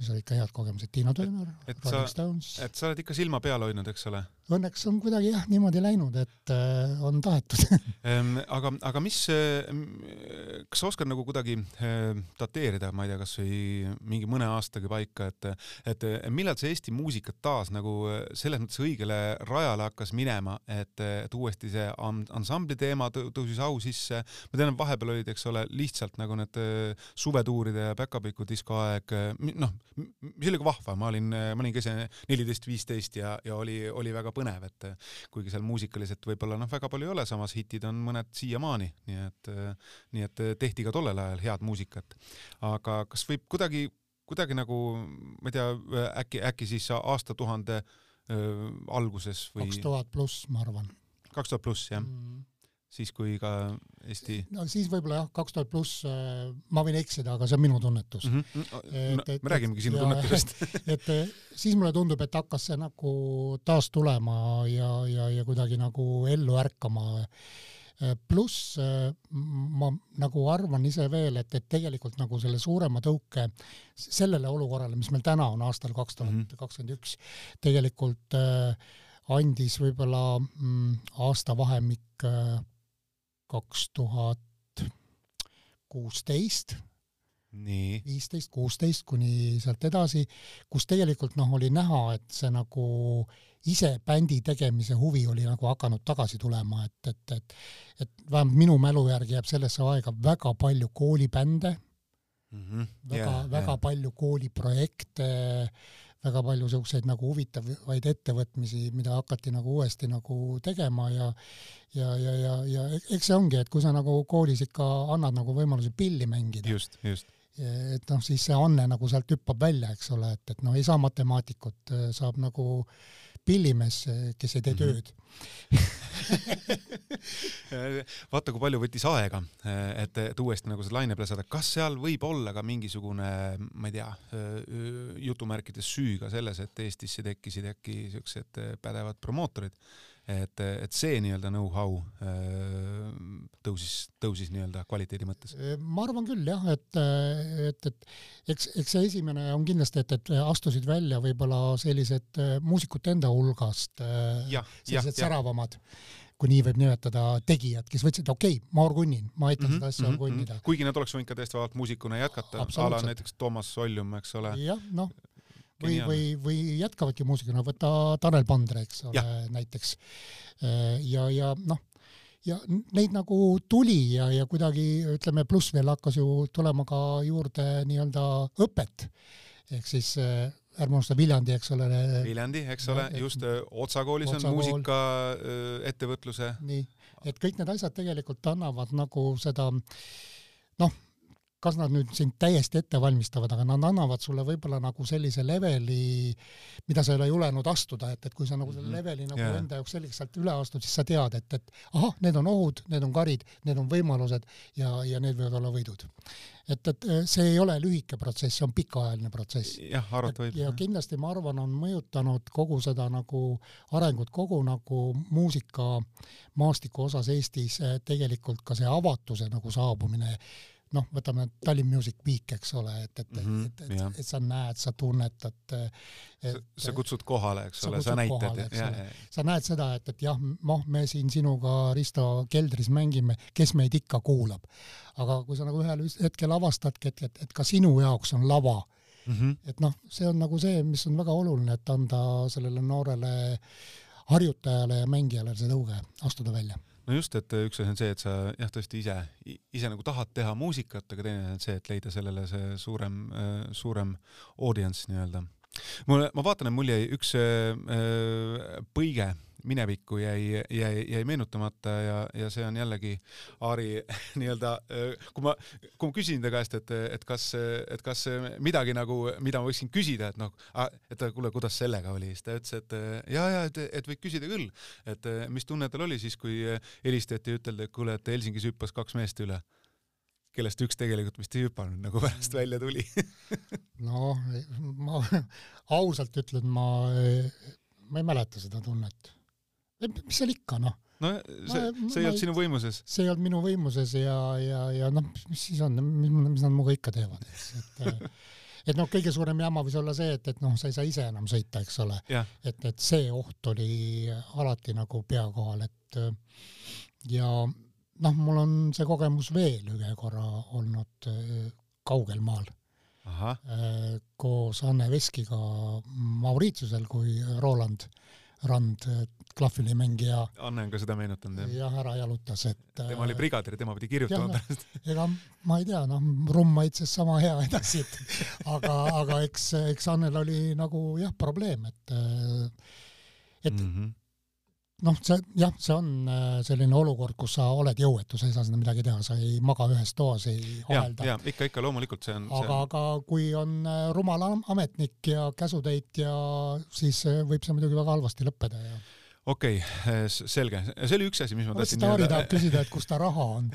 mis olid ka head kogemused, Tiina Turner, Rolling Stones. et sa oled ikka silma peal hoidnud, eks ole? Õnneks on kuidagi jah niimoodi läinud, et äh, on tahetud ehm, aga, aga mis, kas sa oskad nagu kuidagi äh, dateerida, ma ei tea, kasvõi mingi mõne aastagi paika, et, et millal see Eesti muusika taas nagu selles mõttes õigele rajale hakkas minema, et, et uuesti see ansambli teema tõusis au sisse. ma tean, et vahepeal olid, eks ole, lihtsalt nagu need suvetuuride ja päkapiku disko aeg, noh, mis oli ka vahva, ma olin, ma olin ka ise neliteist, viisteist ja, ja oli, oli väga põnev, et kuigi seal muusikaliselt võib-olla noh, väga palju ei ole, samas hitid on mõned siiamaani, nii et, nii et tehti ka tollel ajal head muusikat. aga kas võib kuidagi, kuidagi nagu, ma ei tea, äkki, äkki siis aastatuhande äh, alguses või? kaks tuhat pluss, ma arvan. kaks tuhat pluss, jah mm.? Siis, kui ka Eesti no siis võib-olla jah, kaks tuhat pluss, ma võin eksida, aga see on minu tunnetus mm. -hmm. et, et, me räägimegi sinu tunnetusest et siis mulle tundub, et hakkas see nagu taas tulema ja, ja, ja kuidagi nagu ellu ärkama Äh, pluss äh, ma nagu arvan ise veel, et, et tegelikult nagu selle suurema tõuke sellele olukorrale, mis meil täna on aastal kaks tuhat kakskümmend üks, tegelikult äh, andis võib-olla mm, aastavahemik kaks tuhat kuusteist viisteist, kuusteist kuni sealt edasi, kus tegelikult noh, oli näha, et see nagu ise bändi tegemise huvi oli nagu hakanud tagasi tulema, et, et, et et vähemalt minu mälu järgi jääb sellesse aega väga palju koolibände mm, -hmm. väga yeah,, väga yeah. palju kooliprojekte, väga palju niisuguseid nagu huvitavaid ettevõtmisi, mida hakati nagu uuesti nagu tegema ja ja, ja, ja, ja eks see ongi, et kui sa nagu koolis ikka annad nagu võimaluse pilli mängida. just, just et noh, siis see anne nagu sealt hüppab välja, eks ole, et, et noh, ei saa matemaatikut, saab nagu äh, pillimees, kes ei tee mhm. tööd. Vaata, kui palju võttis aega, et, et uuesti nagu see laine peale saada, kas seal võib olla ka mingisugune, ma ei tea, jutumärkides süü ka selles, et Eestisse tekkisid äkki siuksed pädevad promootorid et, et see nii-öelda know-how äh, tõusis, tõusis nii-öelda kvaliteedi mõttes? ma arvan küll jah, et, et, et eks, eks see esimene on kindlasti, et, et astusid välja võib-olla sellised äh, muusikute enda hulgast äh, ja, sellised ja, säravamad kui nii võib nimetada, tegijad, kes võtsid, okei okay,, ma orgunnin, ma aitan mm -hmm, seda asja mm -hmm, orgunnida. kuigi nad oleks võinud ka täiesti vabalt muusikuna jätkata, a la näiteks Toomas Soljum, eks ole. jah, noh, või, või, või jätkavadki muusikuna, võta Tanel Pandre, eks ole, näiteks. ja, ja noh, ja neid nagu tuli ja, ja kuidagi ütleme, pluss veel hakkas ju tulema ka juurde nii-öelda õpet. ehk siis ärme unusta Viljandi, eks ole. Viljandi, eks ole, just Otsa koolis on muusikaettevõtluse. nii, et kõik need asjad tegelikult annavad nagu seda noh kas nad nüüd sind täiesti ette valmistavad, aga nad annavad sulle võib-olla nagu sellise leveli, mida sa ei ole julenud astuda, et, et kui sa nagu selle mhm. leveli nagu yeah. enda jaoks selgeks sealt üle astud, siis sa tead, et, et ahah, need on ohud, need on karid, need on võimalused ja, ja need võivad olla võidud. et, et eh, see ei ole lühike protsess, see on pikaajaline protsess. jah, arvata võib. ja kindlasti ma arvan, on mõjutanud kogu seda nagu arengut, kogu nagu muusikamaastiku osas Eestis eh, tegelikult ka see avatuse nagu saabumine noh, võtame Tallinn Music Week, eks ole, et, et mm, -hmm, et, et, et, et sa näed, sa tunnetad. sa kutsud kohale, eks ole, sa näitad. sa näed seda, et, et jah, noh, me siin sinuga Risto keldris mängime, kes meid ikka kuulab. aga kui sa nagu ühel hetkel avastadki, et, et, et ka sinu jaoks on lava mm, -hmm. et noh, see on nagu see, mis on väga oluline, et anda sellele noorele harjutajale ja mängijale see tõuge, astuda välja no just, et üks asi on see, et sa jah, tõesti ise, ise nagu tahad teha muusikat, aga teine on see, et leida sellele see suurem, suurem audience nii-öelda. mulle, ma vaatan, et mul jäi üks äh, põige minevikku jäi, jäi, jäi meenutamata ja, ja see on jällegi Aari nii-öelda, kui ma, kui ma küsisin ta käest, et, et kas, et kas midagi nagu, mida ma võiksin küsida, et noh, et kuule, kuidas sellega oli, siis ta ütles, et ja, ja et, et võid küsida küll, et mis tunne tal oli siis, kui helistati ja üteldi, et kuule, et Helsingis hüppas kaks meest üle kellest üks tegelikult vist ei hüpanud, nagu pärast välja tuli. Noh, ma ausalt ütlen, ma, ma ei mäleta seda tunnet mis seal ikka, noh. no see, see ei olnud sinu võimuses. see ei olnud minu võimuses ja, ja, ja noh, mis siis on, mis, mis nad minuga ikka teevad, eks, et et noh, kõige suurem jama võis olla see, et, et noh, sa ei saa ise enam sõita, eks ole. et, et see oht oli alati nagu pea kohal, et ja noh, mul on see kogemus veel ühe korra olnud äh, kaugel maal. Äh, koos Anne Veskiga Mauritiusel, kui Roland Rand, klahvilimängija. Anne on ka seda meenutanud, jah? jah, ära jalutas, et tema oli brigadir, tema pidi kirjutama pärast. ega ma ei tea, noh, rumm maitses sama hea edasi, et aga, aga eks, eks Annel oli nagu jah, probleem, et et mm -hmm noh, see jah, see on äh, selline olukord, kus sa oled jõuetu, sa ei saa seda midagi teha, sa ei maga ühes toas, ei ahelda. ja, ikka, ikka loomulikult see on. aga, aga kui on äh, rumal ametnik ja käsutäitja, siis äh, võib see muidugi väga halvasti lõppeda ja okei okay,, selge, see oli üks asi, mis ma tahtsin Taari tahab küsida, et kus ta raha on?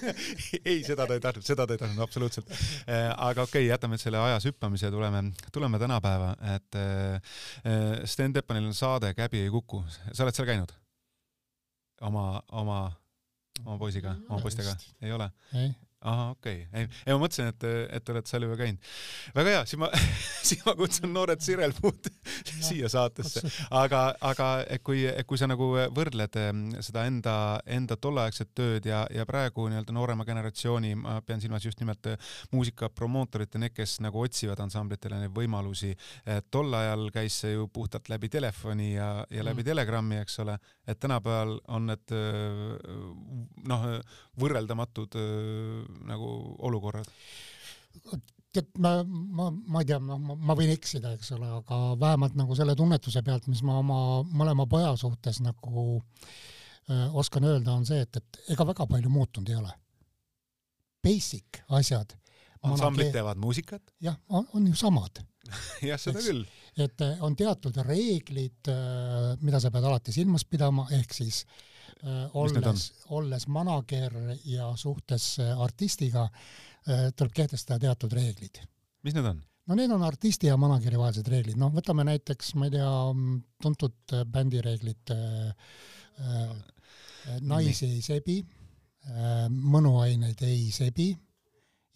Ei, seda ta ei tahtnud, seda ta ei tahtnud absoluutselt. Äh, aga okei okay,, jätame selle ajas hüppamise, tuleme, tuleme tänapäeva, et äh, Sten Teppanil on saade Käbi ei kuku, sa oled seal käinud? oma, oma, oma poisiga, oma poistega, ei ole? Ahah, okei okay., ei, ei ma mõtlesin, et, et oled seal juba käinud. väga hea, siis ma siis ma kutsun noored Sirel Puud siia saatesse. aga, aga kui, kui sa nagu võrdled seda enda, enda tolleaegset tööd ja, ja praegu nii-öelda noorema generatsiooni, ma pean silmas just nimelt eh, muusikapromootorite, need, kes nagu otsivad ansamblitele neid võimalusi. tol ajal käis see ju puhtalt läbi telefoni ja, ja läbi mm. Telegrammi, eks ole, et tänapäeval on need eh, noh, võrreldamatud eh, nagu olukorrad? tead, ma, ma, ma ei tea, ma, ma võin eksida, eks ole, aga vähemalt nagu selle tunnetuse pealt, mis ma oma mõlema poja suhtes nagu öö, oskan öelda, on see, et, et ega väga palju muutunud ei ole. Basic asjad. ansamblid teevad muusikat? jah, on, on ju samad jah, seda eks, küll. et on teatud reeglid, mida sa pead alati silmas pidama, ehk siis Äh, olles, olles manager ja suhtes äh, artistiga, äh, tuleb kehtestada teatud reeglid. mis need on? no need on artisti ja manageri vahelised reeglid, noh, võtame näiteks, ma ei tea, tuntud bändireeglid äh,, naisi ei sebi äh,, mõnuaineid ei sebi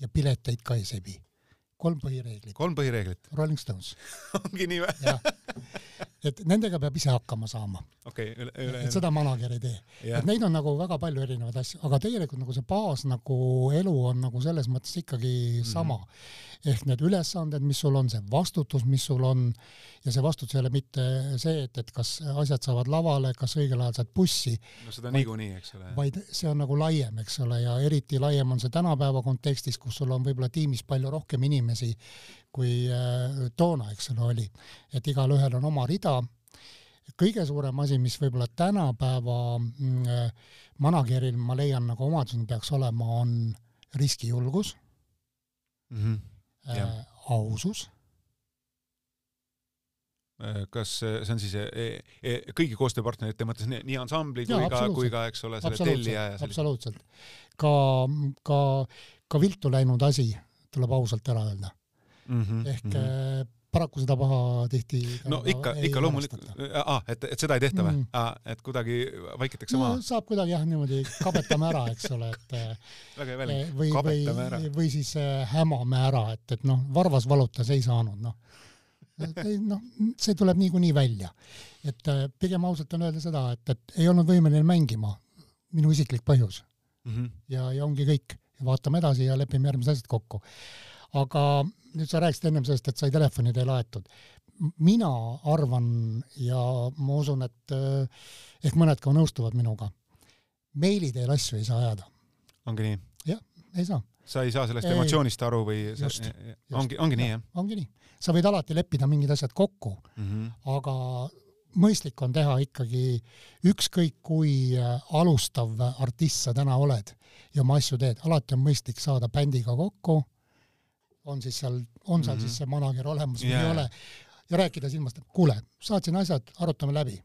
ja pileteid ka ei sebi kolm põhireeglit. kolm põhireeglit? Rolling Stones ongi nii või? et nendega peab ise hakkama saama. okei okay,, üle, üle. et seda manager ei tee yeah.. et neid on nagu väga palju erinevaid asju, aga tegelikult nagu see baas nagu elu on nagu selles mõttes ikkagi sama mm. -hmm ehk need ülesanded, mis sul on, see vastutus, mis sul on, ja see vastutus ei ole mitte see, et, et kas asjad saavad lavale, kas õigel ajal saad bussi. no seda niikuinii, eks ole. vaid see on nagu laiem, eks ole, ja eriti laiem on see tänapäeva kontekstis, kus sul on võib-olla tiimis palju rohkem inimesi kui äh, toona, eks ole, oli. et igalühel on oma rida kõige suurem asi, mis võib-olla tänapäeva mm, äh, manageril, ma leian, nagu omadusena peaks olema, on riskijulgus mm. -hmm äh, ausus. Äh, kas see on siis e, e, kõigi koostööpartnerite mõttes nii, ansambli kui ka, kui ka, eks ole, selle tellija ja sellise... absoluutselt. ka, ka, ka viltu läinud asi tuleb ausalt ära öelda mm. -hmm, ehk mm -hmm paraku seda pahatihti no ikka, ikka loomulikult, ah, et, et seda ei tehta või mm.? Ah, et kuidagi vaikitakse no, maha? saab kuidagi jah, niimoodi kabetame ära, eks ole, et väga hea väljend, või, või, või siis äh, hämame ära, et, et noh, varvas valutas ei saanud, noh. noh, see tuleb niikuinii välja. et äh, pigem ausalt on öelda seda, et, et ei olnud võimeline mängima, minu isiklik põhjus mm. -hmm. ja, ja ongi kõik. vaatame edasi ja lepime järgmised asjad kokku. aga nüüd sa rääkisid ennem sellest, et sai telefonid ei laetud. mina arvan ja ma usun, et eh, ehk mõned ka nõustuvad minuga, meili teel asju ei saa ajada. ongi nii? jah, ei saa. sa ei saa sellest ei, emotsioonist aru või just, just. ongi, ongi nii, jah? ongi nii. sa võid alati leppida mingid asjad kokku mm, -hmm. aga mõistlik on teha ikkagi ükskõik kui eh, alustav artist sa täna oled ja oma asju teed, alati on mõistlik saada bändiga kokku on siis seal, on seal mm -hmm. siis see manager olemas yeah. või ei ole, ja rääkida silmast, et kuule, saatsin asjad, arutame läbi,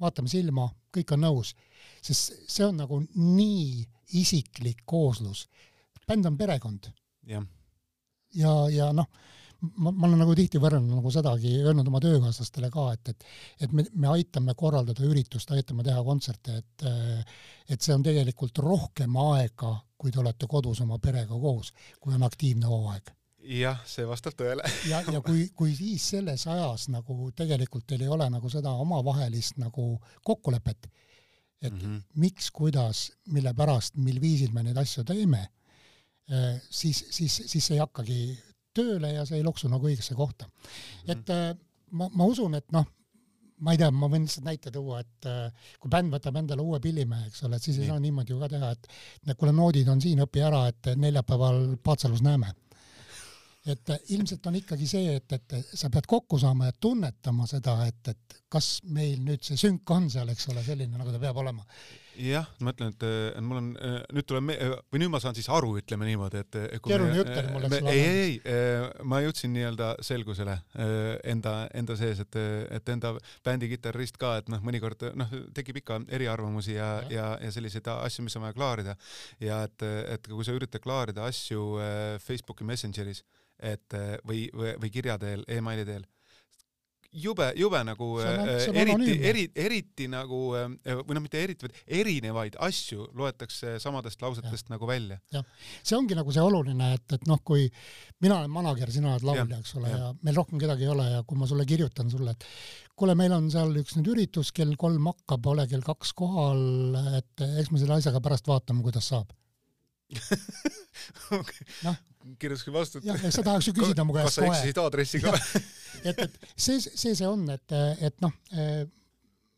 vaatame silma, kõik on nõus. sest see on nagu nii isiklik kooslus. bänd on perekond yeah.. ja, ja noh, ma, ma olen nagu tihti võrrelnud nagu sedagi, öelnud oma töökaaslastele ka, et, et et me, me aitame korraldada üritust, aitame teha kontserte, et et see on tegelikult rohkem aega, kui te olete kodus oma perega koos, kui on aktiivne hooaeg jah, see vastab tõele ja, ja kui, kui siis selles ajas nagu tegelikult teil ei ole nagu seda omavahelist nagu kokkulepet, et mm -hmm. miks, kuidas, mille pärast, mil viisil me neid asju teeme, siis, siis, siis see ei hakkagi tööle ja see ei loksu nagu õigesse kohta mm. -hmm. et ma, ma usun, et noh, ma ei tea, ma võin lihtsalt näite tuua, et äh, kui bänd võtab endale uue pillimehe, eks ole, et siis ei saa niimoodi ju ka teha, et kuule, noodid on siin, õpi ära, et neljapäeval Paatsalus näeme. Et ilmselt on ikkagi see, et, et sa pead kokku saama ja tunnetama seda, et, et kas meil nüüd see sünk on seal, eks ole, selline, nagu ta peab olema jah, ma ütlen, et mul on, nüüd tuleb või nüüd ma saan siis aru, ütleme niimoodi, et keeruline jutt oli mul, eks ole. ei, ei, ei, ma jõudsin nii-öelda selgusele enda, enda sees, et, et enda bändi kitarrist ka, et noh, mõnikord noh, tekib ikka eriarvamusi ja, ja, ja, ja selliseid asju, mis on vaja klaarida. ja et, et kui sa üritad klaarida asju Facebooki Messengeris, et või, või, või kirja teel e, emaili teel jube, jube nagu on, äh, eriti, eri, eriti nagu äh, või noh, mitte eriti, vaid erinevaid asju loetakse samadest lausetest ja. nagu välja. jah, see ongi nagu see oluline, et, et noh, kui mina olen manager, sina oled laulja, eks ole, ja meil rohkem kedagi ei ole ja kui ma sulle kirjutan sulle, et kuule, meil on seal üks nüüd üritus, kell kolm hakkab, ole kell kaks kohal, et eks me selle asjaga pärast vaatame, kuidas saab okay. noh, kirjutaski vastu. jah, sa tahaks ju küsida mu käest kohe. kas sa eksisid aadressiga või? et, et see, see see on, et, et noh,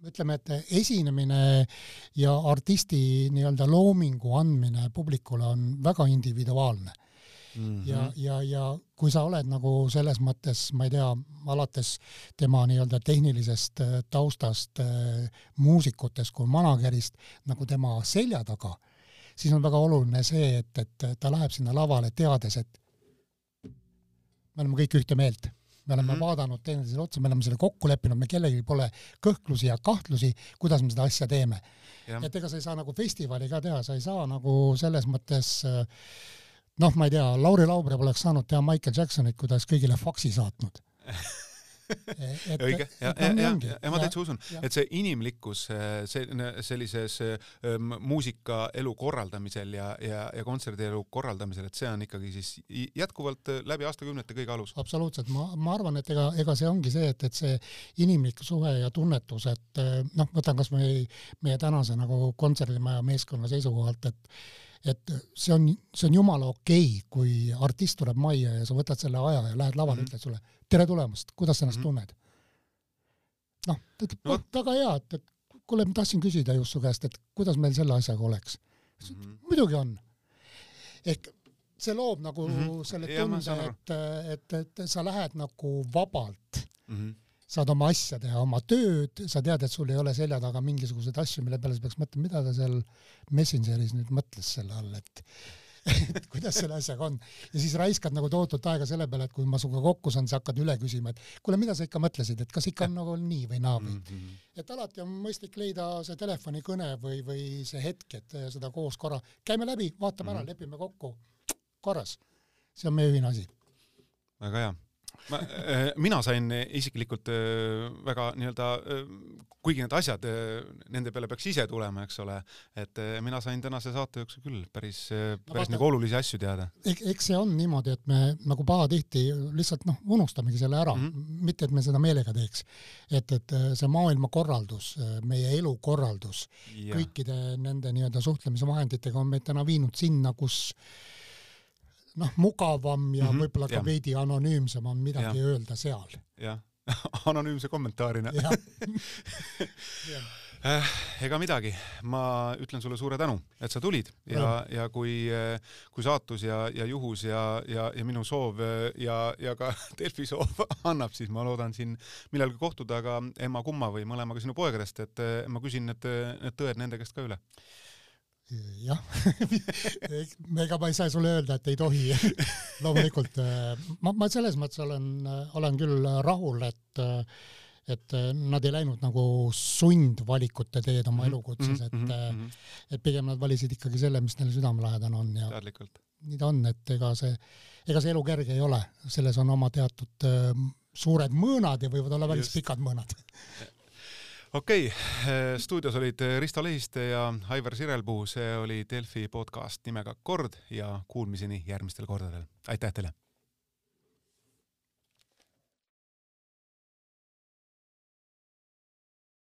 ütleme, et esinemine ja artisti nii-öelda loomingu andmine publikule on väga individuaalne mm. -hmm. ja, ja, ja kui sa oled nagu selles mõttes, ma ei tea, alates tema nii-öelda tehnilisest taustast, muusikutest kui managerist nagu tema selja taga siis on väga oluline see, et, et ta läheb sinna lavale teades, et me oleme kõik ühte meelt, me oleme mm -hmm. vaadanud teineteisele otsa, me oleme selle kokku leppinud, me kellelgi pole kõhklusi ja kahtlusi, kuidas me seda asja teeme. et ega sa ei saa nagu festivali ka teha, sa ei saa nagu selles mõttes noh, ma ei tea, Lauri Laubre poleks saanud teha Michael Jacksonit, kui ta oleks kõigile faksi saatnud et, õige, ja, ja, ja, ja, ja ma täitsa usun, et see inimlikkus see, sellises ähm, muusikaelu korraldamisel ja, ja, ja kontserdielu korraldamisel, et see on ikkagi siis jätkuvalt äh, läbi aastakümnete kõige alus. absoluutselt, ma, ma arvan, et ega, ega see ongi see, et, et see inimlik suhe ja tunnetus, et äh, noh, võtan kas või meie tänase nagu kontserdimaja meeskonna seisukohalt, et et see on, see on jumala okei okay,, kui artist tuleb majja ja sa võtad selle aja ja lähed lavale mm, -hmm. ütled sulle tere tulemast, kuidas sa ennast mm -hmm. tunned? noh, ta ütleb no., väga hea, et, et kuule, ma tahtsin küsida just su käest, et kuidas meil selle asjaga oleks mm. -hmm. muidugi on. ehk see loob nagu mm -hmm. selle tunde, et, et, et sa lähed nagu vabalt mm. -hmm saad oma asja teha, oma tööd, sa tead, et sul ei ole selja taga mingisuguseid asju, mille peale sa peaks mõtlema, mida ta seal Messengeris nüüd mõtles selle all, et et kuidas selle asjaga on. ja siis raiskad nagu tohutut aega selle peale, et kui ma sinuga kokku saan, sa hakkad üle küsima, et kuule, mida sa ikka mõtlesid, et kas ikka on nagu nii või naa või mm. -hmm. et alati on mõistlik leida see telefonikõne või, või see hetk, et seda koos korra, käime läbi, vaatame mm -hmm. ära, lepime kokku, korras. see on meie ühine asi. väga hea ma, äh, mina sain isiklikult äh, väga nii-öelda, äh, kuigi need asjad, nende peale peaks ise tulema, eks ole, et mina sain tänase saate jooksul küll päris, päris no, nagu olulisi asju teada. eks see on niimoodi, et me nagu pahatihti lihtsalt noh, unustamegi selle ära mm, -hmm. mitte et me seda meelega teeks. et, et see maailmakorraldus, meie elukorraldus kõikide nende nii-öelda suhtlemise vahenditega on meid täna viinud sinna, kus noh, mugavam ja mm -hmm, võib-olla ka ja. veidi anonüümsem on midagi ja. öelda seal. jah, anonüümse kommentaarina. Ega midagi, ma ütlen sulle suure tänu, et sa tulid ja, ja kui, kui saatus ja, ja juhus ja, ja, ja minu soov ja, ja ka Delfi soov annab, siis ma loodan siin millalgi kohtuda ka emma-kumma või mõlemaga sinu poegadest, et ma küsin need, need tõed nende käest ka üle jah. Ega ma ei saa sulle öelda, et ei tohi. Loomulikult äh, ma, ma selles mõttes olen, olen küll rahul, et et nad ei läinud nagu sundvalikute teed oma mhm, elukutses, et mm -hmm. et pigem nad valisid ikkagi selle, mis neile südamelähedane on ja teadlikult. nii ta on, et ega see, ega see elu kerge ei ole, selles on oma teatud äh, suured mõõnad ja võivad olla päris pikad mõõnad okei okay,, stuudios olid Risto Lehiste ja Aivar Sirelpuu, see oli Delfi podcast nimega Kord ja kuulmiseni järgmistel kordadel. aitäh teile!